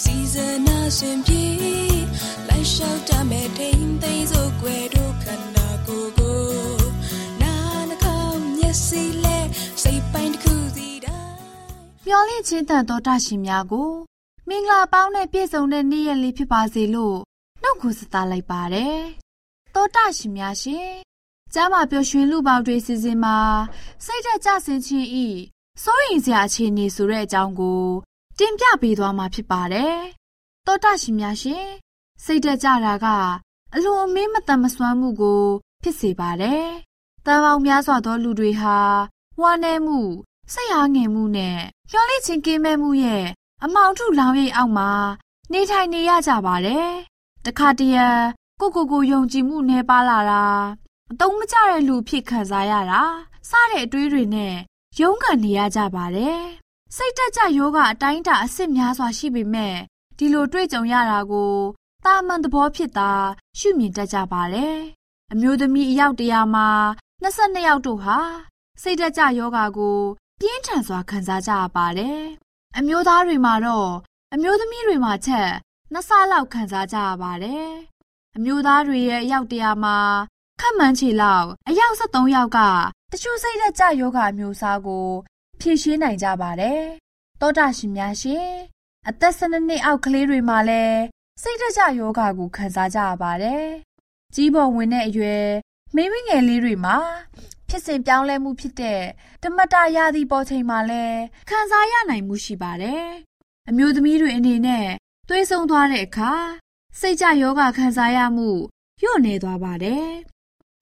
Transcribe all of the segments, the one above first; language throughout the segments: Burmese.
စီအစဉ်အရှင်ပြေလိုက်လျှောက်တမဲ့ထိန်သိမ်းစို့ွယ်တို့ခန္ဓာကိုယ်ကိုနာနှကောင်းမျက်စိလဲစိတ်ပိုင်းတစ်ခုစီတိုင်းမျော်လင့်ခြင်းတန်တော်တရှင်များကို မင်္ဂလာပေါင်းနဲ့ပြည့်စုံတဲ့နေ့ရက်လေးဖြစ်ပါစေလို့နှုတ်ခွန်းဆက်လိုက်ပါတယ်။တောတရှင်များရှင်ကျမ်းမာပျော်ရွှင်လူပေါင်းတွေစီစဉ်မှာစိတ်သက်ကြဆင်ခြင်းဤစိုးရိမ်စရာအခြေအနေဆိုတဲ့အကြောင်းကို တင်ပြပေးသွားမှာဖြစ်ပါတယ်။တောတရှင်များရှင်စိတ်သက်ကြတာကအလိုအမင်းမတန်မစွမ်းမှုကို ဖြစ်စေပါတယ်။တန်ပေါင်းများစွာသောလူတွေဟာဝမ်းနည်းမှုစိတ်အားငယ်မှုနဲ့မျောလိချင်းကင်းမဲ့မှုရဲ့အမောင်ထုလောင်ရိပ်အောက်မှာ နေထိုင်နေရကြပါတယ်။တခါတရံကိုကိုကိုယုံကြည်မှုနှဲပါလာတာအတုံးမကျတဲ့လူဖြစ်ခံစားရတာစတဲ့အတွေးတွေနဲ့ရုန်းကန်နေရကြပါတယ်။ စိတ်တက်ကြယောဂအတိုင်းတာအစ်စ်များစွာရှိပေမဲ့ဒီလိုတွေ့ကြုံရတာကိုတာမန်သဘောဖြစ်တာရှုမြင်တတ်ကြပါတယ်။အမျိုးသမီးအယောက်တရာမှာ22ယောက်တို့ဟာစိတ်တက်ကြယောဂကိုပြင်းထန်စွာခံစားကြရပါတယ်။အမျိုးသားတွေမှာတော့အမျိုးသမီးတွေမှာချက်နှစ်ဆလောက်ခံစားကြရပါတယ်။အမျိုးသားတွေရဲ့အယောက်တရာမှာခန့်မှန်းချေလောက်အယောက်73ယောက်ကတချို့စိတ်သက်ကြယောဂအမျိုးအစားကို ဖြည့်ရှင်းနိုင်ကြပါတယ်။တောတာရှင်များရှင်အသက်12နှစ်အောက်ကလေးတွေမှာလည်းစိတ်သက်ကြယောဂကိုခံစားကြရပါတယ်။ကြီးပေါ်ဝင်တဲ့အရွယ်မိမိငယ်လေးတွေမှာဖြစ်စဉ်ပြောင်းလဲမှုဖြစ်တဲ့တမတရာသီပေါ်ချိန်မှာလည်းခံစားရနိုင်မှုရှိပါတယ်။အမျိုးသမီးတွေအနေနဲ့သွေးဆုံသွားတဲ့အခါစိတ်ကြယောဂခံစားရမှုညှို့နေသွားပါတယ်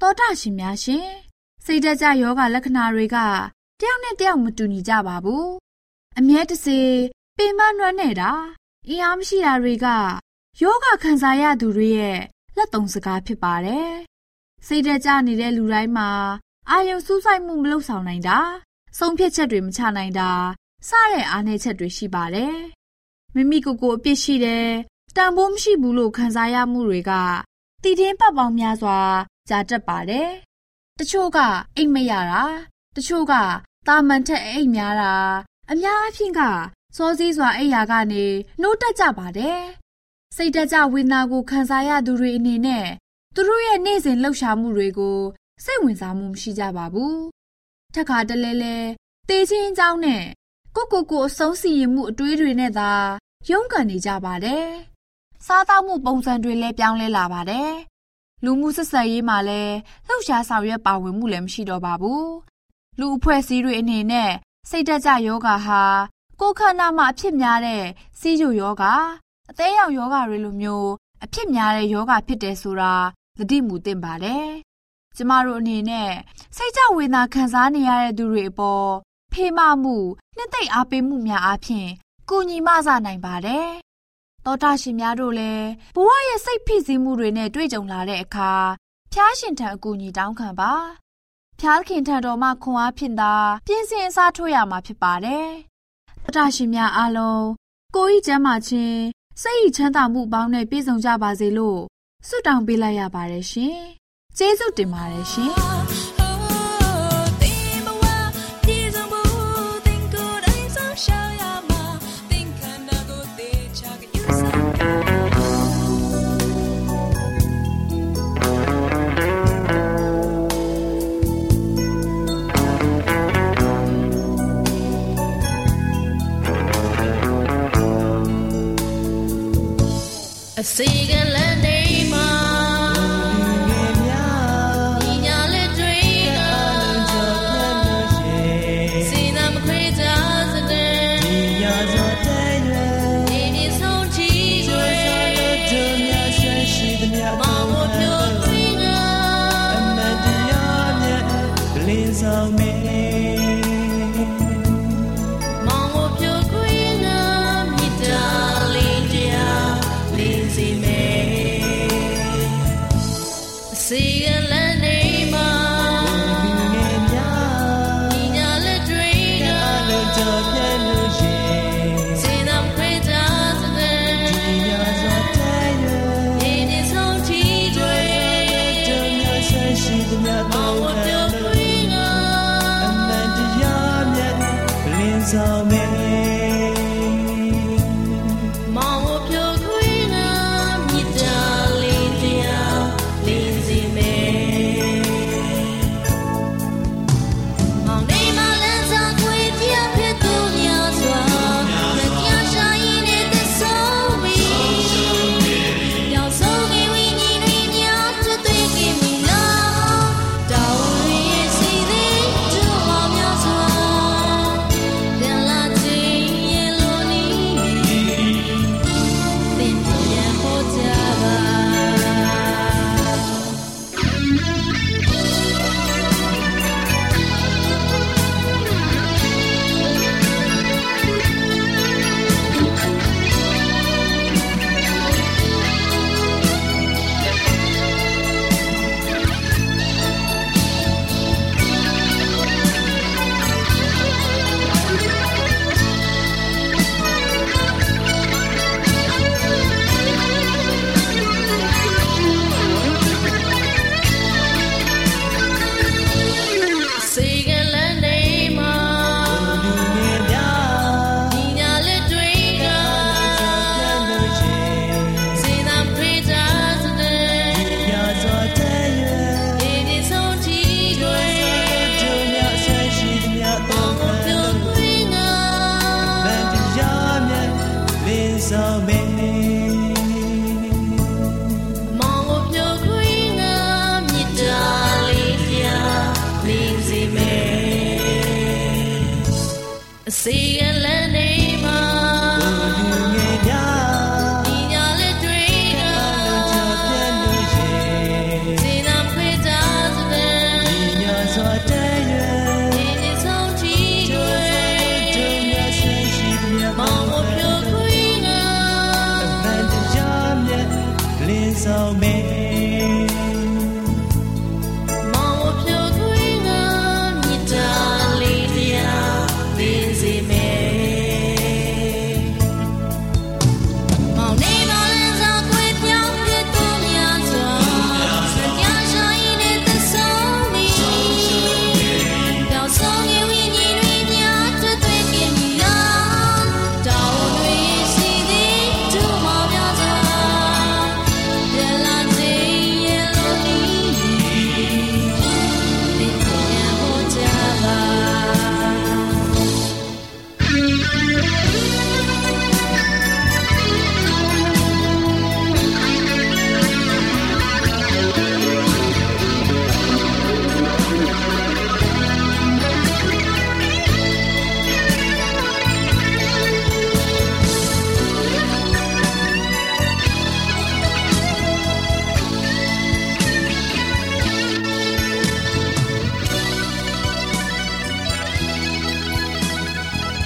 တောတာရှင်များရှင်စိတ်တကြယောဂလက္ခဏာတွေက တယောက်နဲ့တယောက်မတူညီကြပါဘူးအမြဲတစေပင်မနှွမ်းနေတာအင်အားမရှိတာတွေကယောဂခံစားရသူတွေရဲ့လက်သုံးစကားဖြစ်ပါတယ်စိတ်တကြနေတဲ့လူတိုင်းမှာအာယုံစူးစိုက်မှုမလုပ်ဆောင်နိုင်တာဆုံးဖြတ်ချက်တွေမချနိုင်တာစတဲ့အားနည်းချက်တွေရှိပါတယ်မိမိကိုယ်ကိုအပြစ်ရှိတယ်တန်ဖိုးမရှိဘူးလို့ခံစားရမှုတွေကတည်တင်းပတ်ပေါင်းများစွာကြားတတ်ပါတယ်။တချို့ကအိတ်မရတာတချို့က တာမန်ထက်အိတ်များတာအများအပြားကစောစည်းစွာအိတ်ရာကနေနှိုးတက်ကြပါတယ်။စိတ်တကြဝေဒနာကိုခံစားရသူတွေအနေနဲ့သူတို့ရဲ့နေ့စဉ်လှုပ်ရှားမှုတွေကိုစိတ်ဝင်စားမှုမရှိကြပါဘူး။ထက်ခါတလဲလဲတေးချင်းအကြောင်းနဲ့ကိုကိုကိုအဆုံးစီရင်မှုအတွေးတွေနဲ့သာရုန်းကန်နေကြပါတယ်။စားသောက်မှုပုံစံတွေလည်းပြောင်းလဲလာပါတယ်လူမှုဆက်ဆံရေးမှာလည်းလှုပ်ရှားဆောင်ရွက်ပါဝင်မှုလည်းမရှိတော့ပါဘူး။ လူအဖွဲ့အစည်းတွေအနေနဲ့စိတ်တက်ကြယောဂါဟာကိုယ်ခန္ဓာမှာအဖြစ်များတဲ့စီးကျူယောဂါအသေးရောင်ယောဂါတွေလိုမျိုးအဖြစ်များတဲ့ယောဂါဖြစ်တယ်ဆိုတာသတိမူသင့်ပါတယ်။ကျမတို့အနေနဲ့စိတ်ကြဝေဒနာခံစားနေရတဲ့သူတွေအပေါ်ဖေးမမှုနှစ်သိမ့်အားပေးမှုများအပြင်ကုညီမဆနိုင်ပါတယ်တောတာရှင်များတို့လည်းဘဝရဲ့စိတ်ဖိစီးမှုတွေနဲ့တွေ့ကြုံလာတဲ့အခါဖျားရှင်ထံအကူအညီတောင်းခံပါ ဖျားခင်ထံတော်မှခွန်အားဖြင့်သာပြင်းစင်အစားထိုးရမှာဖြစ်ပါတယ်တာရှင်များအားလုံးကိုဤကျမ်းမာခြင်းစိတ်ဤချမ်းသာမှုပေါင်းနဲ့ပြည့်စုံကြပါစေလို့ဆုတောင်းပေးလိုက်ရပါတယ်ရှင်။ကျေးဇူးတင်ပါတယ်ရှင်။ အစီက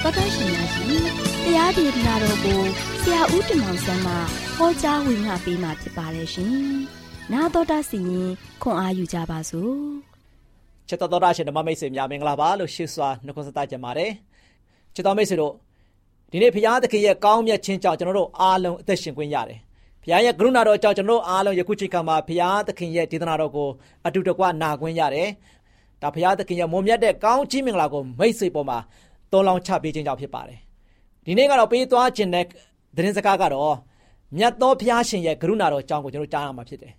တော်တော်ရှင်များရှင်တရားဒေသနာတော်ကိုဆရာဦးတင်မောင်ဆန်းမှဟောကြားဝင်ငါပေးมาဖြစ်ပါတယ်ရှင်။နာတော်တာစီရင်ခွန်အားယူကြပါစို့။ချစ်တော်တော်တာရှင်ဓမ္မမိတ်ဆွေများမင်္ဂလာပါလို့ရှိစွာနှုတ်ခွန်းဆက်သကြပါတယ်ချစ်တော်မိတ်ဆွေတို့ဒီနေ့ဘုရားသခင်ရဲ့ကောင်းမြတ်ခြင်းကြောင့်ကျွန်တော်တို့အားလုံးအသက်ရှင်ခွင့်ရတယ်ဘုရားရဲ့ကရုဏာတော်ကြောင့်ကျွန်တော်တို့အားလုံးယခုချိန်ခါမှာဘုရားသခင်ရဲ့ဒေသနာတော်ကိုအတူတကွနာခွင့်ရတယ်ဒါဘုရားသခင်ရဲ့မွန်မြတ်တဲ့ကောင်းချီးမင်္ဂလာကိုမိတ်ဆွေပေါ်မှာ သုံးလောင်းချပေးခြင်းကြောင့်ဖြစ်ပါတယ်ဒီနေ့ကတော့ပေးသွားခြင်းတဲ့သတင်းစကားကတော့မြတ်သောဘုရားရှင်ရဲ့ကရုဏာတော်အကြောင်းကိုကျွန်တော်ကြားရမှာဖြစ်တယ်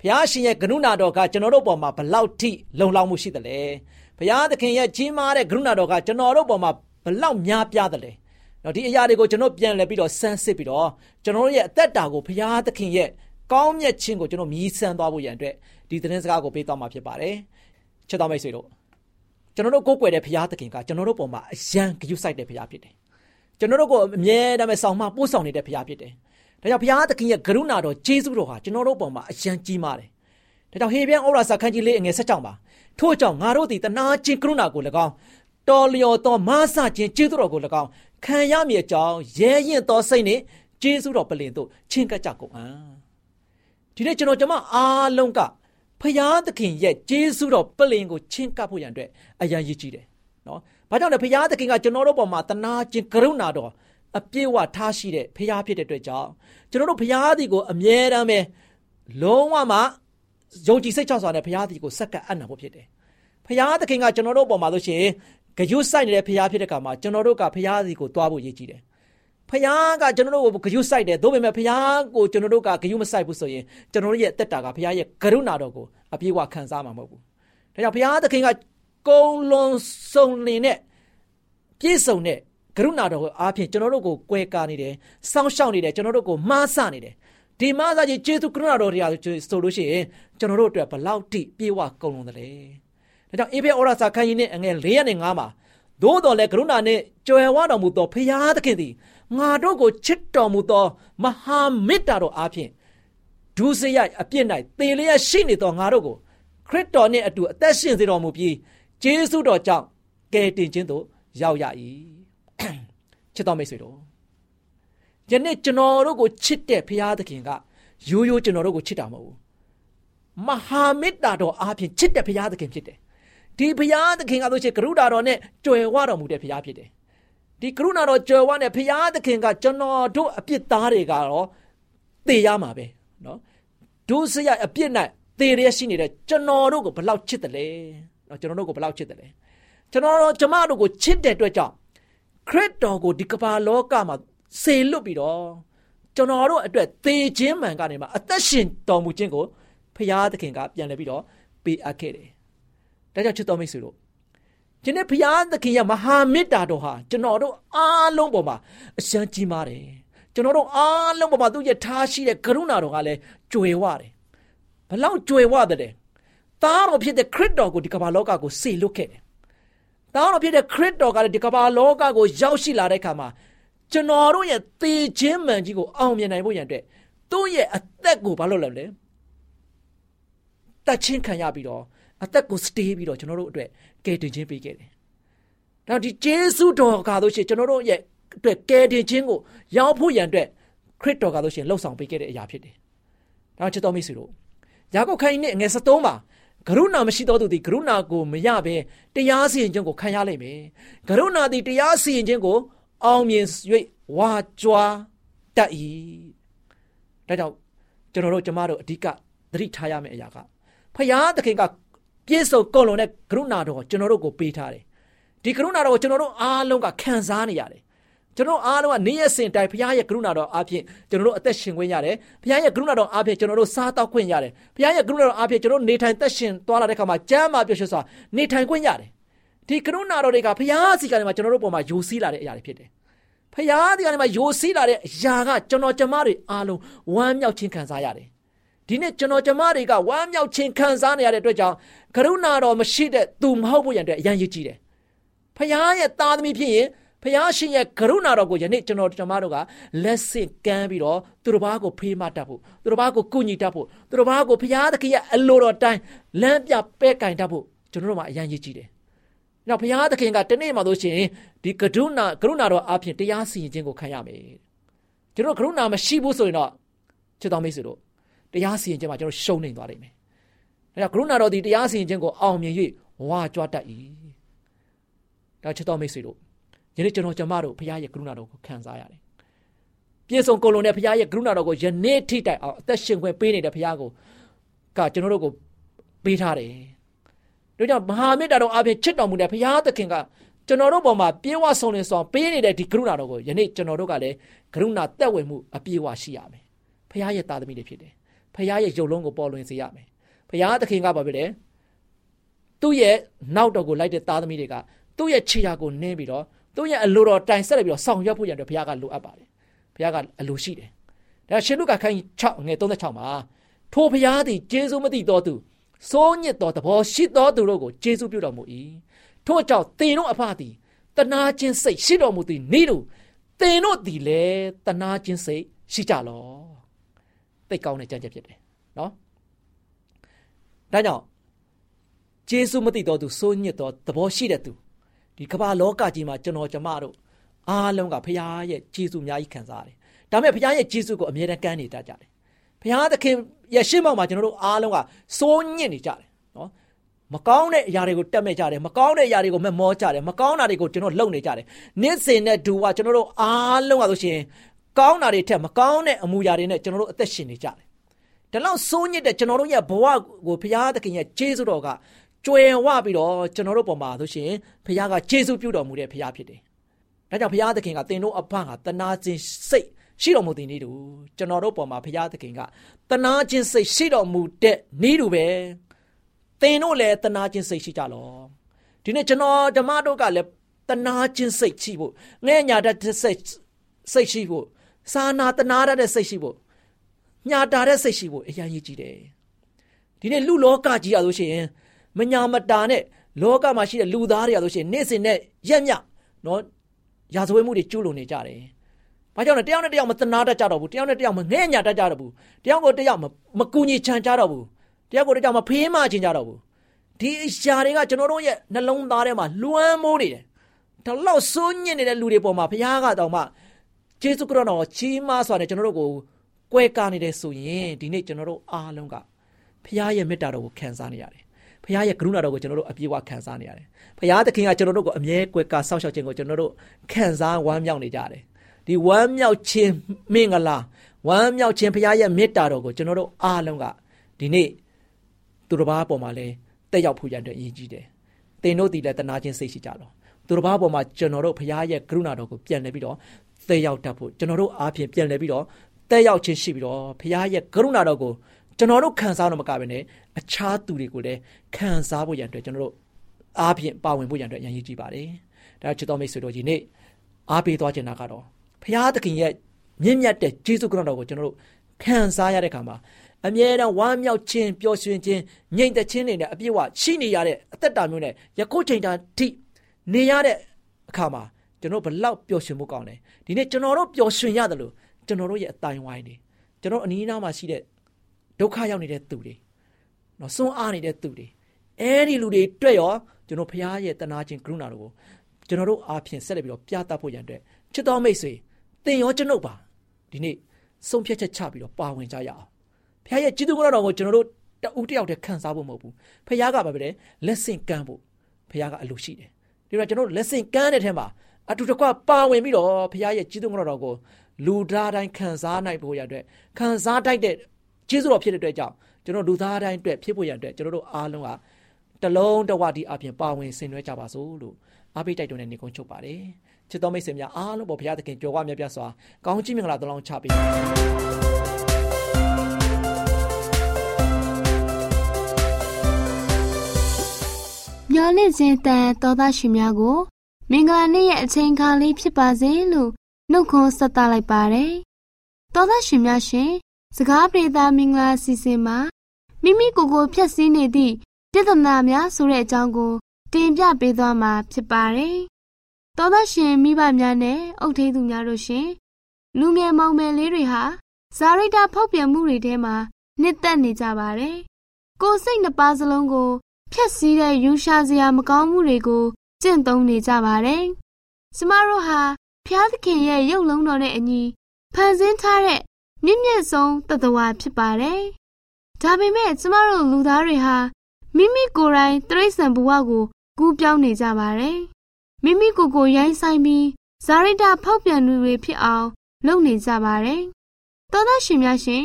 ဘုရားရှင်ရဲ့ကရုဏာတော်ကကျွန်တော်တို့ပေါ်မှာဘလောက်ထိလုံလောက်မှုရှိသလဲဘုရားသခင်ရဲ့ကြီးမားတဲ့ကရုဏာတော်ကကျွန်တော်တို့ပေါ်မှာဘလောက်များပြားသလဲတော့ဒီအရာတွေကိုကျွန်တော်ပြန်လည်ပြီးတော့ဆန်းစစ်ပြီးတော့ကျွန်တော်တို့ရဲ့အသက်တာကိုဘုရားသခင်ရဲ့ကောင်းမြတ်ခြင်းကိုကျွန်တော်မြည်ဆန်းသွားဖို့ရန်အတွက်ဒီသတင်းစကားကိုပေးသွားမှာဖြစ်ပါတယ်ချစ်တော်မိတ်ဆွေတို့ ကျွန်တော်တို့ကိုးကွယ်တဲ့ဘုရားသခင်ကကျွန်တော်တို့ပေါ်မှာအယံဂရုစိုက်တဲ့ဘုရားဖြစ်တယ်ကျွန်တော်တို့ကိုအမြဲတမ်းဆောင်မပို့ဆောင်နေတဲ့ဘုရားဖြစ်တယ်ဒါကြောင့်ဘုရားသခင်ရဲ့ကရုဏာတော်ကျေးဇူးတော်ဟာကျွန်တော်တို့ပေါ်မှာအယံကြီးမားတယ်ဒါကြောင့်ဟေပြန်ဩရာစာခန်းကြီးလေးအငယ်၁၆ပါထို့ကြောင့်ငါတို့သည်တနာချင်းကရုဏာကို၎င်းတော်လျော်သောမဆခြင်းကျေးဇူးတော်ကို၎င်းခံရမည်အကြောင်းရဲရင်သောစိတ်နှင့်ကျေးဇူးတော်ပလင်တို့ချင်းကပ်ကြကုန်အံ့ဒီနေ့ကျွန်တော်ကျွန်မအားလုံးက ဖရာသခင်ရဲ့ကျေးဇူးတော်ပလင်ကိုချင်းကပ်ဖို့ရန်အတွက်အရန်ရည်ကြီးတယ်နော်။ဘာကြောင့်လဲဖရာသခင်ကကျွန်တော်တို့ပေါ်မှာတနာခြင်းကရုဏာတော်အပြည့်ဝထားရှိတဲ့ဖရာဖြစ်တဲ့အတွက်ကြောင့်ကျွန်တော်တို့ဖရာဒီကိုအမြဲတမ်းပဲလုံးဝမှယုံကြည်စိတ်ချစွာနဲ့ဖရာဒီကိုစက္ကပ်အံ့နာဖို့ဖြစ်တယ်။ဖရာသခင်ကကျွန်တော်တို့ပေါ်မှာလို့ရှိရင်ဂယုစိုက်နေတဲ့ဖရာဖြစ်တဲ့ခါမှာကျွန်တော်တို့ကဖရာဒီကိုတွားဖို့ရည်ကြီးတယ်။ ဖယားကကျွန်တော်တို့ကိုဂယုစိုက်တယ်ဒါပေမဲ့ဖယားကိုကျွန်တော်တို့ကဂယုမစိုက်ဘူးဆိုရင်ကျွန်တော်တို့ရဲ့အသက်တာကဖယားရဲ့ကရုဏာတော်ကိုအပြည့်အဝခံစားမှာမဟုတ်ဘူး။ဒါကြောင့်ဖယားသခင်ကကုံလွန်စုံလင်တဲ့ပြည့်စုံတဲ့ကရုဏာတော်ကိုအားဖြင့်ကျွန်တော်တို့ကိုကွဲကားနေတယ်။စောင့်ရှောက်နေတယ်ကျွန်တော်တို့ကိုမှားဆနေတယ်။ဒီမှားစားခြင်းကျေးဇူးကရုဏာတော်တရားဆိုလို့ရှိရင်ကျွန်တော်တို့အတွက်ဘလောက်ထိပြေဝကုံလွန်တယ်လဲ။ဒါကြောင့်အေဖေဩရစာခန်းကြီးနဲ့အငယ်၄ရက်နဲ့၅မှာသို့တော်လည်းကရုဏာနှင့်ကြွယ်ဝတော်မူသောဖယားသခင်သည် ငါတို့ကိုချစ်တော်မူသောမဟာမေတ္တာတော်အားဖြင့်ဒုစရိုက်အပြစ်၌သေလျက်ရှိနေသောငါတို့ကိုခရစ်တော်နှင့်အတူအသက်ရှင်စေတော်မူပြီးဂျေဇုတော်ကြောင့်ကယ်တင်ခြင်းသို့ရောက်ရ၏ချစ်တော်မိတ်ဆွေတို့ယနေ့ကျွန်တော်တို့ကိုချစ်တဲ့ဖရာသခင်ကရိုးရိုးကျွန်တော်တို့ကိုချစ်တာမဟုတ်ဘူးမဟာမေတ္တာတော်အားဖြင့်ချစ်တဲ့ဖရာသခင်ဖြစ်တယ်ဒီဖရာသခင်ကဆိုချင်ကရုဏာတော်နဲ့ကြွယ်ဝတော်မူတဲ့ဖရာဖြစ်တယ် ဒီကရုဏာတော်ကြွယ်ဝတဲ့ဘုရားသခင်ကကျွန်တော်တို့အပြစ်သားတွေကတော့သေရမှာပဲနော်ဒုစရိုက်အပြစ်၌သေရရှိနေတဲ့ကျွန်တော်တို့ကိုဘလောက်ချစ်တယ်လဲနော်ကျွန်တော်တို့ကိုဘလောက်ချစ်တယ်လဲကျွန်တော်တို့ကျမတို့ကိုချစ်တဲ့အတွက်ကြောင့်ခရစ်တော်ကိုဒီကမ္ဘာလောကမှာစေလွတ်ပြီးတော့ကျွန်တော်တို့အတွက်သေခြင်းမှန်ကနေမှာအသက်ရှင်တော်မူခြင်းကိုဘုရားသခင်ကပြန်လည်ပြီးတော့ပေးအပ်ခဲ့တယ်ဒါကြောင့်ချစ်တော်မိတ်ဆွေတို့ ဒီနေ့ဘုရားသခင်ရဲ့မဟာမေတ္တာတော်ဟာကျွန်တော်တို့အားလုံးပေါ်မှာအရှမ်းကြီးမားတယ်ကျွန်တော်တို့အားလုံးပေါ်မှာသူ့ရဲ့ထားရှိတဲ့ကရုဏာတော်ကလည်းကြွယ်ဝတယ်ဘလောက်ကြွယ်ဝတဲ့သားတော်ဖြစ်တဲ့ခရစ်တော်ကိုဒီကမ္ဘာလောကကိုစေလွတ်ခဲ့တယ်သားတော်ဖြစ်တဲ့ခရစ်တော်ကလည်းဒီကမ္ဘာလောကကိုရောက်ရှိလာတဲ့အခါမှာကျွန်တော်တို့ရဲ့သေခြင်းမှန်ကြီးကိုအောင်မြင်နိုင်ဖို့ရန်အတွက်သူ့ရဲ့အသက်ကိုဘာလို့လဲလဲတတ်ချင်းခံရပြီးတော့အသက်ကိုစတေးပြီးတော့ကျွန်တော်တို့အတွက် ကယ်တင်ခြင်းပေးခဲ့တယ်။ဒါဒီဂျေစုတော်ကားလို့ရှိရင်ကျွန်တော်တို့ရဲ့အတွက်ကယ်တင်ခြင်းကိုရောက်ဖို့ရန်အတွက်ခရစ်တော်ကားလို့ရှိရင်လှုပ်ဆောင်ပေးခဲ့တဲ့အရာဖြစ်တယ်။ဒါချစ်တော်မိတ်ဆွေတို့ယာကုပ်ခိုင်းနဲ့ငယ်73မှာကရုဏာမရှိတော်သူသည်ကရုဏာကိုမရဘဲတရားစီရင်ခြင်းကိုခံရလိမ့်မယ်။ကရုဏာသည်တရားစီရင်ခြင်းကို အောင်မြင်၍ဝါကြွားတတ်၏။ဒါကြောင့်ကျွန်တော်တို့ကျမတို့အဓိကသတိထားရမယ့်အရာကဖယားသခင်က ပြည့်စုံကုန်လုံးတဲ့ကရုဏာတော်ကိုကျွန်တော်တို့ကိုပေးထားတယ်ဒီကရုဏာတော်ကိုကျွန်တော်တို့အားလုံးကခံစားနေရတယ်ကျွန်တော်အားလုံးကနေ့ရက်စဉ်တိုင်းဘုရားရဲ့ကရုဏာတော်အားဖြင့်ကျွန်တော်တို့အသက်ရှင်ခွင့်ရတယ်ဘုရားရဲ့ကရုဏာတော်အားဖြင့်ကျွန်တော်တို့စားတောက်ခွင့်ရတယ်ဘုရားရဲ့ကရုဏာတော်အားဖြင့်ကျွန်တော်တို့နေထိုင်သက်ရှင်သွားလာတဲ့အခါမှာကျမ်းမာပျော်ရွှင်စွာနေထိုင်ခွင့်ရတယ်ဒီကရုဏာတော်တွေကဘုရားစီကနေမှာကျွန်တော်တို့ပေါ်မှာယိုစီးလာတဲ့အရာတွေဖြစ်တယ်ဖယားဒီကနေမှာယိုစီးလာတဲ့အရာကကျွန်တော်ကျမတွေအားလုံးဝမ်းမြောက်ခြင်းခံစားရတယ် ဒီနေ့ကျွန်တော်ကျမတွေကဝမ်းမြောက်ခြင်းခံစားနေရတဲ့အတွက်ကြောင့်ကရုဏာတော်မရှိတဲ့သူမဟုတ်ဘူးရန်အတွက်အရန်ရည်ကြည်တယ်ဖခင်ရဲ့သားသမီးဖြစ်ရင်ဖခင်ရှင်ရဲ့ကရုဏာတော်ကိုယနေ့ကျွန်တော်ကျမတို့ကလက်ဆင့်ကမ်းပြီးတော့သူတို့ဘာကိုဖေးမတတ်ဖို့သူတို့ဘာကိုကုညီတတ်ဖို့သူတို့ဘာကိုဖခင်သခင်ရဲ့အလိုတော်တိုင်းလမ်းပြပဲကင်တတ်ဖို့ကျွန်တော်တို့မှာအရန်ရည်ကြည်တယ်။နောက်ဘုရားသခင်ကတနေ့မှလို့ရှိရင်ဒီကရုဏာကရုဏာတော်အပြင်တရားစီရင်ခြင်းကိုခံရမယ်။ကျွန်တော်ကရုဏာမရှိဘူးဆိုရင်တော့ချစ်တော်မိတ်ဆွေတို့ တရားစီရင်ခြင်းမှာကျွန်တော်ရှုံးနေသွားလိမ့်မယ်။ဒါကြောင့်ကရုဏာတော်ဒီတရားစီရင်ခြင်းကိုအောင်မြင်၍ဝါကြွားတတ်၏။ဒါချစ်တော်မိတ်ဆွေတို့ယယနေ့ကျွန်တော်ကျမတို့ဘုရားရဲ့ကရုဏာတော်ကိုခံစားရတယ်ပြည့်စုံကုန်လုံးတဲ့ဘုရားရဲ့ကရုဏာတော်ကိုယနေ့ထိတိုင်အောင်အသက်ရှင်ခွင့်ပေးနေတဲ့ဘုရားကိုကကျွန်တော်တို့ကိုပေးထားတယ်ဒါကြောင့်မဟာမေတ္တာတော်အပြင်ချစ်တော်မူတဲ့ဘုရားသခင်ကကျွန်တော်တို့ပေါ်မှာပြေဝဆုံနေဆောင်ပေးနေတဲ့ဒီကရုဏာတော်ကိုယနေ့ကျွန်တော်တို့ကလည်းကရုဏာတက်ဝင်မှုအပြည့်အဝရှိရမယ်ဘုရားရဲ့သားသမီးတွေဖြစ်တယ် ဘုရားရဲ့ယုတ်လုံးကိုပေါ်လွင်စေရမယ်ဘုရားသခင်ကဘာဖြစ်လဲသူ့ရဲ့နောက်တော်ကိုလိုက်တဲ့သားသမီးတွေကသူ့ရဲ့ခြေရာကိုနင်းပြီးတော့သူ့ရဲ့အလိုတော်တိုင်ဆက်လက်ပြီးတော့ဆောင်ရွက်ဖို့ရတဲ့ဘုရားကလိုအပ်ပါတယ်ဘုရားကအလိုရှိတယ်ဒါရှင်လုကာခိုင်း6ငယ်36မှာထိုဘုရားသည်ကျေးဇူးမသိတော်သူစိုးညစ်တော်သဘောရှိတော်သူတို့ကိုကျေးဇူးပြုတော်မူ၏ထို့ကြောင့်သင်တို့အဖသည်တနာခြင်းစိတ်ရှိတော်မူသည်နေ့တို့သင်တို့သည်လည်းတနာခြင်းစိတ်ရှိကြလော သိကောင်းတဲ့ကြံ့ကြက်ဖြစ်တယ်နော်ဒါကြောင့်ကျေးဇူးမသိတော်သူစိုးညစ်တော်သဘောရှိတဲ့သူဒီကမ္ဘာလောကကြီးမှာကျွန်တော်ကျမတို့အားလုံးကဖခင်ရဲ့ကျေးဇူးအများကြီးခံစားရတယ်။ဒါပေမဲ့ဖခင်ရဲ့ကျေးဇူးကိုအမြဲတမ်းကမ်းနေတတ်ကြတယ်။ဖခင်သခင်ရဲ့ရှေ့မှောက်မှာကျွန်တော်တို့အားလုံးကစိုးညစ်နေကြတယ်နော်။မကောင်းတဲ့အရာတွေကိုတက်မဲ့ကြတယ်မကောင်းတဲ့အရာတွေကိုမမောကြတယ်မကောင်းတာတွေကိုကျွန်တော်လုံနေကြတယ်။နေ့စဉ်နဲ့ဒူကကျွန်တော်တို့အားလုံးကဆိုရှင် ကောင်းတာတွေထက်မကောင်းတဲ့အမူအရာတွေနဲ့ကျွန်တော်တို့အသက်ရှင်နေကြတယ်။ဒါလောက်စိုးညစ်တဲ့ကျွန်တော်တို့ရဲ့ဘဝကိုဖခင်သခင်ရဲ့ကျေးဇူးတော်ကကျွယ်ဝပြီးတော့ကျွန်တော်တို့ပုံမှာဆိုရှင်ဖခင်ကကျေးဇူးပြုတော်မူတဲ့ဖခင်ဖြစ်တယ်။ဒါကြောင့်ဘုရားသခင်ကသင်တို့အဖကတနာခြင်းစိတ်ရှိတော်မူတဲ့နေ့တူကျွန်တော်တို့ပေါ်မှာဘုရားသခင်ကတနာခြင်းစိတ်ရှိတော်မူတဲ့နေ့တူပဲသင်တို့လည်းတနာခြင်းစိတ်ရှိကြလောဒီနေ့ကျွန်တော်ဓမ္မတို့ကလည်းတနာခြင်းစိတ်ရှိဖို့ငဲ့ညာတတ်တဲ့စိတ်စိတ်ရှိဖို့ စာနာတနာတတ်တဲ့စိတ်ရှိဖို့ညာတာတဲ့စိတ်ရှိဖို့အရင်ရည်ကြည့်တယ်ဒီနေ့လူလောကကြီးရလို့ရှိရင်မညာမတာနဲ့လောကမှာရှိတဲ့လူသားတွေရလို့ရှိရင်နေ့စဉ်နဲ့ရက်မြနော်ရာဇဝဲမှုတွေကျူးလွန်နေကြတယ်။ဘာကြောင့်လဲတယောက်နဲ့တယောက်မသနာတတ်ကြတော့ဘူး။တယောက်နဲ့တယောက်မငဲ့ညာတတ်ကြတော့ဘူး။တယောက်ကိုတယောက်မကူညီချမ်းကြတော့ဘူး။တယောက်ကိုတယောက်မဖေးမချင်ကြတော့ဘူး။ဒီအရာတွေကကျွန်တော်တို့ရဲ့နှလုံးသားထဲမှာလွှမ်းမိုးနေတယ်။ဒါလောက်စိုးညစ်နေတဲ့လူတွေပေါ်မှာဘုရားကတော့မှ ကျေးဇူးကရောတော်ချီးမစွာနဲ့ကျွန်တော်တို့ကိုကွဲကားနေတယ်ဆိုရင်ဒီနေ့ကျွန်တော်တို့အားလုံးကဘုရားရဲ့မေတ္တာတော်ကိုခံစားနေရတယ်။ဘုရားရဲ့ကရုဏာတော်ကိုကျွန်တော်တို့အပြည့်အဝခံစားနေရတယ်။ဘုရားသခင်ကကျွန်တော်တို့ကိုအမြဲကွယ်ကာစောင့်ရှောက်ခြင်းကိုကျွန်တော်တို့ခံစားဝမ်းမြောက်နေကြတယ်။ဒီဝမ်းမြောက်ခြင်းမင်္ဂလာဝမ်းမြောက်ခြင်းဘုရားရဲ့မေတ္တာတော်ကိုကျွန်တော်တို့အားလုံးကဒီနေ့သူတစ်ပါးပေါ်မှာလဲတက်ရောက်ဖို့ရတဲ့အရေးကြီးတယ်။သင်တို့ဒီလည်းတနာခြင်းစိတ်ရှိကြတော့သူတစ်ပါးပေါ်မှာကျွန်တော်တို့ဘုရားရဲ့ကရုဏာတော်ကိုပြန်လဲပြီးတော့ တက်ရောက်တတ်ဖို့ကျွန်တော်တို့အားဖြင့်ပြန်လဲပြီးတော့တက်ရောက်ခြင်းရှိပြီးတော့ဘုရားရဲ့ကရုဏာတော်ကိုကျွန်တော်တို့ခံစားတော့မကဘဲနဲ့အခြားသူတွေကိုလည်းခံစားဖို့ရန်အတွက်ကျွန်တော်တို့အားဖြင့်ပါဝင်ဖို့ရန်အတွက်အရေးကြီးပါတယ်။ဒါချစ်တော်မိတ်ဆွေတို့ဒီနေ့အားပေးသွားချင်တာကတော့ဘုရားသခင်ရဲ့မြင့်မြတ်တဲ့ကျေးဇူးကရုဏာတော်ကိုကျွန်တော်တို့ခံစားရတဲ့အခါမှာအမြဲတမ်းဝမ်းမြောက်ခြင်းပျော်ရွှင်ခြင်းငြိမ်သက်ခြင်းတွေနဲ့အပြည့်အဝရှိနေရတဲ့အသက်တာမျိုးနဲ့ယခုချိန်တာထိနေရတဲ့အခါမှာ ကျွန်တော်ဘလောက်ပျော်ရွှင်မှုကောင်းတယ်ဒီနေ့ကျွန်တော်တို့ပျော်ရွှင်ရတယ်လို့ကျွန်တော်တို့ရဲ့အတိုင်းဝိုင်းနေကျွန်တော်အနီးအနားမှာရှိတဲ့ဒုက္ခရောက်နေတဲ့သူတွေနော်စွန့်အားနေတဲ့သူတွေအဲဒီလူတွေတွေ့ရောကျွန်တော်ဖရားရဲ့တနာခြင်းကရုဏာတော်ကိုကျွန်တော်တို့အားဖြင့်ဆက်လက်ပြီးတော့ပြသဖို့ရန်အတွက်ချစ်တော်မိတ်ဆွေသင်ရောကျွန်ုပ်ပါဒီနေ့ဆုံးဖြတ်ချက်ချပြီးတော့ပါဝင်ကြရအောင်ဖရားရဲ့จิตကရုဏာတော်ကိုကျွန်တော်တို့တဦးတယောက်တည်းခံစားဖို့မဟုတ်ဘူးဖရားကဘာပဲလဲလက်ဆင့်ကမ်းဖို့ဖရားကအလိုရှိတယ်ဒီတော့ကျွန်တော်တို့လက်ဆင့်ကမ်းတဲ့ထဲမှာ အတူတကွပါဝင်ပြီးတော့ဖရားရဲ့จิตကရုဏာတော်ကိုလူသားတိုင်းခံစားနိုင်ဖို့ရတဲ့ခံစားတိုက်တဲ့ကျေးဇူးတော်ဖြစ်တဲ့အတွက်ကြောင့်ကျွန်တော်လူသားတိုင်းအတွက်ဖြစ်ဖို့ရတဲ့ကျွန်တော်တို့အားလုံးကတလုံးတဝတိအပြင်ပါဝင်ဆင်နွှဲကြပါစို့လို့အားပေးတိုက်တွန်းတဲ့နေကုန်းချုပ်ပါတယ်ချစ်တော်မိတ်ဆွေများအားလုံးပေါ်ဘုရားသခင်ကြော်ဝမြတ်ပြစွာကောင်းချီးမင်္ဂလာတလုံးချပေးပါမျော်လင့်ခြင်းတန်တော်သားရှင်များကို မင်္ဂလာနေ့ရဲ့အချိန်ခါလေးဖြစ်ပါစေလို့နှုတ်ခွန်းဆက်သလိုက်ပါတယ်တော်သားရှင်များရှင်စကားပြေသာမင်္ဂလာစီစဉ်မှာမိမိကိုယ်ကိုဖြတ်စည်းနေသည့်ပြဿနာများဆိုတဲ့အကြောင်းကို တင်ပြပေးသွားမှာဖြစ်ပါတယ်။သောသားရှင်မိဘများနဲ့အုပ်ထိန်းသူများတို့ရှင်လူငယ်မောင်မယ်လေးတွေဟာဇာရိတာဖောက်ပြန်မှုတွေထဲမှာနှစ်သက်နေကြပါတယ်။ကိုယ်စိတ်နှစ်ပါးစလုံးကို ဖြတ်စည်းတဲ့ယူရှာစရာမကောင်းမှုတွေကို ကျင့်သုံးနေကြပါတယ်။ကျမတို့ဟာဖျားသခင်ရဲ့ရုပ်လုံးတော်နဲ့အညီဖန်ဆင်းထားတဲ့မြင့်မြတ်ဆုံးတသဝါဖြစ်ပါတယ်။ဒါပေမဲ့ကျမတို့လူသားတွေဟာမိမိကိုယ်တိုင်တရိษံဘဝကိုကူးပြောင်းနေကြပါတယ်မိမိကိုယ်ကိုရိုင်းဆိုင်ပြီးဇာရိတဖောက်ပြန်သူတွေဖြစ်အောင်လုပ်နေကြပါတယ်။သောသားရှင်များရှင်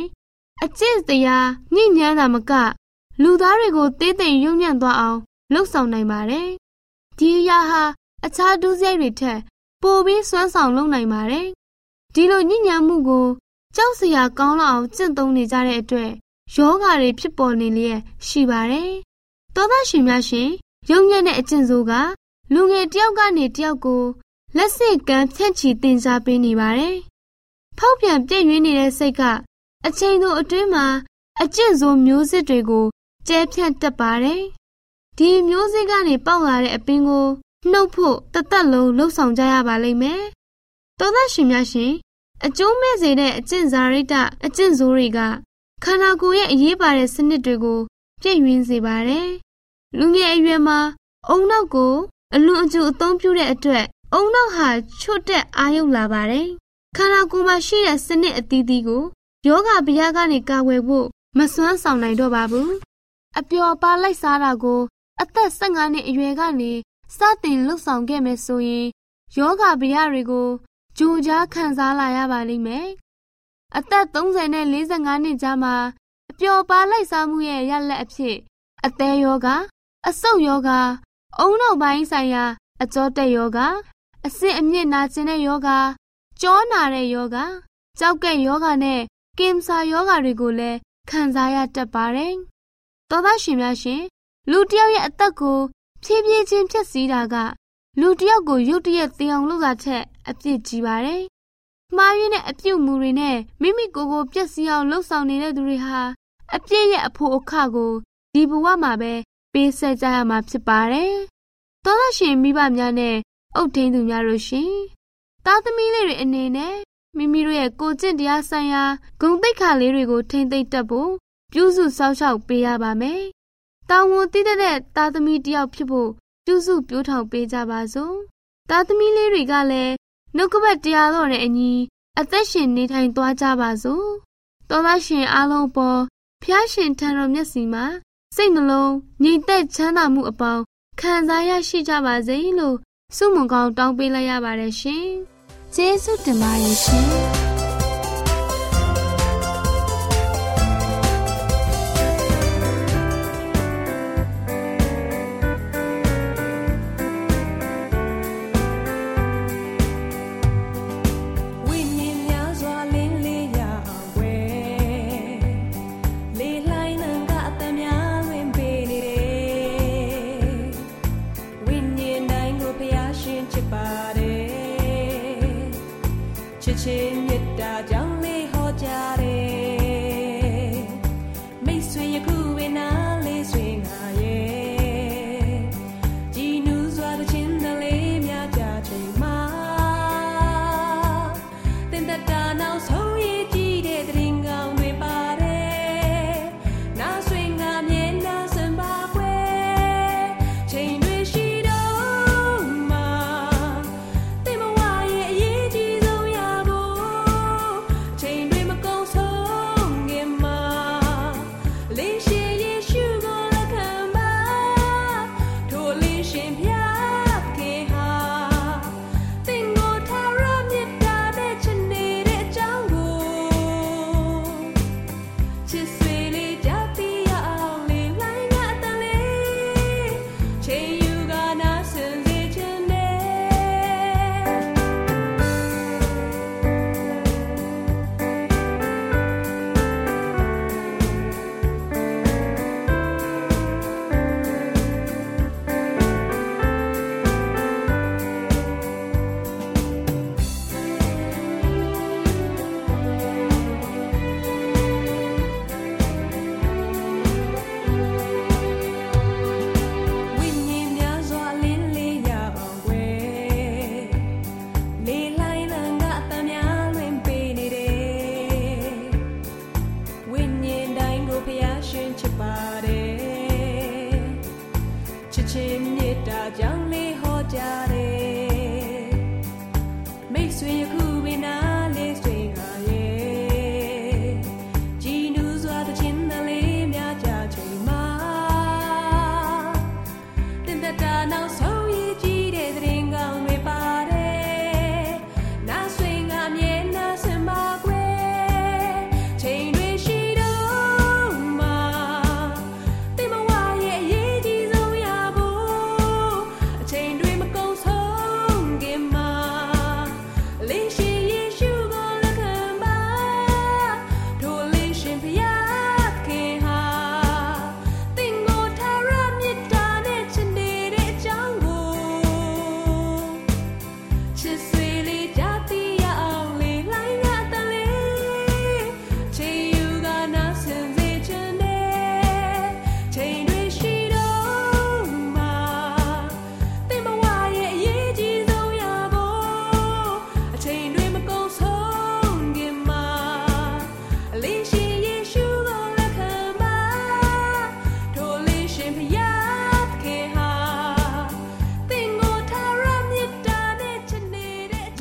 အကျင့်တရားညဉ့်ညမ်းတာမက လူသားတွေကိုသေးသိမ်ယုံညံ့သွားအောင်လှုပ်ဆောင်နိုင်ပါတယ်။ ဒီအရာဟာအခြားဒုစရိုက်တွေထက် ပိုပြီးစွမ်းဆောင်လုပ်နိုင်ပါတယ်။ဒီလိုညဉ့်ညမ်းမှုကိုကြောက်စရာကောင်းလောက်အောင်ကျင့်သုံးနေကြတဲ့အတွက်ယောဂါတွေဖြစ်ပေါ်နေလျက်ရှိပါတယ်။သောသားရှင်များရှင်ယုံညံ့တဲ့အကျင့်ဆိုးကလူငယ်တယောက်ကနေတယောက်ကိုလက်ဆင့်ကမ်းဖြန့်ချီတင်စားပေးနေပါတယ်။ဖောက်ပြန်ပြည့်ရင်းနေတဲ့စိတ်ကအချိန်တို့အတွင်းမှာအကျင့်ဆိုးမျိုးစစ်တွေကိုကျဲဖြန့်တက်ပါတယ်။ ဒီမျိုးစစ်ကနေပေါက်လာတဲ့အပင်ကိုနှုတ်ဖို့တသက်လုံးလှုပ်ဆောင်ကြရပါလိမ့်မယ်။သောသားရှင်များရှင်အကျိုးမဲ့စေတဲ့အကျင့်စာရိတ္တအကျင့်ဆိုးတွေကခန္ဓာကိုယ်ရဲ့အရေးပါတဲ့စနစ်တွေကိုပြည့်ရင်းစေပါတယ်။လူငယ်အရွယ်မှာအုံနောက်ကိုအလွန်အကျူအသုံးပြုတဲ့အတွက်အုံနောက်ဟာချွတ်တက်အာရုံလာပါတယ်။ခန္ဓာကိုယ်မှာရှိတဲ့စနစ်အသီးသီးကိုယောဂဗျာကနေကာကွယ်ဖို့မစွမ်းဆောင်နိုင်တော့ပါဘူး။အပျော်ပါလိုက်စားတာကို အသက်15နှစ်အရွယ်ကနေစတင်လှုပ်ဆောင်ခဲ့မယ်ဆိုရင်ယောဂဗျာတွေကိုကြိုကြားခံစားလာရပါလိမ့်မယ်။အသက်30နဲ့45နှစ်ကြားမှာအပျော်ပါလိုက်စားမှုရဲ့ရလက်အဖြစ်အသေးယောဂအဆုတ်ယောဂအုံနောက်ပိုင်းဆိုင်ရာ အကြောတက်ယောဂအဆင့်အမြင့်နာကျင်တဲ့ယောဂကြောနာတဲ့ယောဂကြောက်ကဲ့ယောဂနဲ့ကင်ဆာယောဂတွေကိုလည်းခံစားရတတ်ပါတယ်။သောသားရှင်များရှင် လူတစ်ယောက်ရဲ့အသက်ကိုဖြည်းဖြည်းချင်းဖြတ်စည်းတာက လူတစ်ယောက်ကိုရုတ်တရက်သေအောင်လုပ်တာထက်အပြစ်ကြီးပါတယ်။မှားယွင်းတဲ့အပြုတ်မှုတွေနဲ့မိမိကိုယ်ကိုပျက်စီးအောင်လှုပ်ဆောင်နေတဲ့သူတွေဟာအပြစ်ရဲ့အဖို့အခကိုဒီဘဝမှာပဲပေးဆက်ကြရမှာဖြစ်ပါတယ်။သောသားရှင်မိဘများနဲ့အုတ်ထင်းသူများတို့ရှင်။သားသမီးလေးတွေအနေနဲ့မိမိတို့ရဲ့ကိုကျင့်တရားဆိုင်ရာဂုဏ်သိက္ခာလေးတွေကိုထိမ့်သိမ့်တတ်ဖို့ပြုစုစောင့်ရှောက်ပေးရပါမယ်။ တာဝန်တည်တဲ့သားသမီးတယောက်ဖြစ်ဖို့ပြုစုပြောထောင်ပေးကြပါစို့။သားသမီးလေးတွေကလည်းနှုတ်ကပတ်တရားတော်နဲ့အညီအသက်ရှင်နေထိုင်သွားကြပါစို့။သောသားရှင်အားလုံးပေါ်ဖျားရှင်ထံတော်မျက်စီမှာစိတ်နှလုံးငြိမ်သက်ချမ်းသာမှုအပေါင်းခံစားရရှိကြပါစေလို့ဆုမွန်ကောင်းတောင်းပေးလိုက်ရပါတယ်ရှင်။ကျေးဇူးတင်ပါတယ်ရှင်။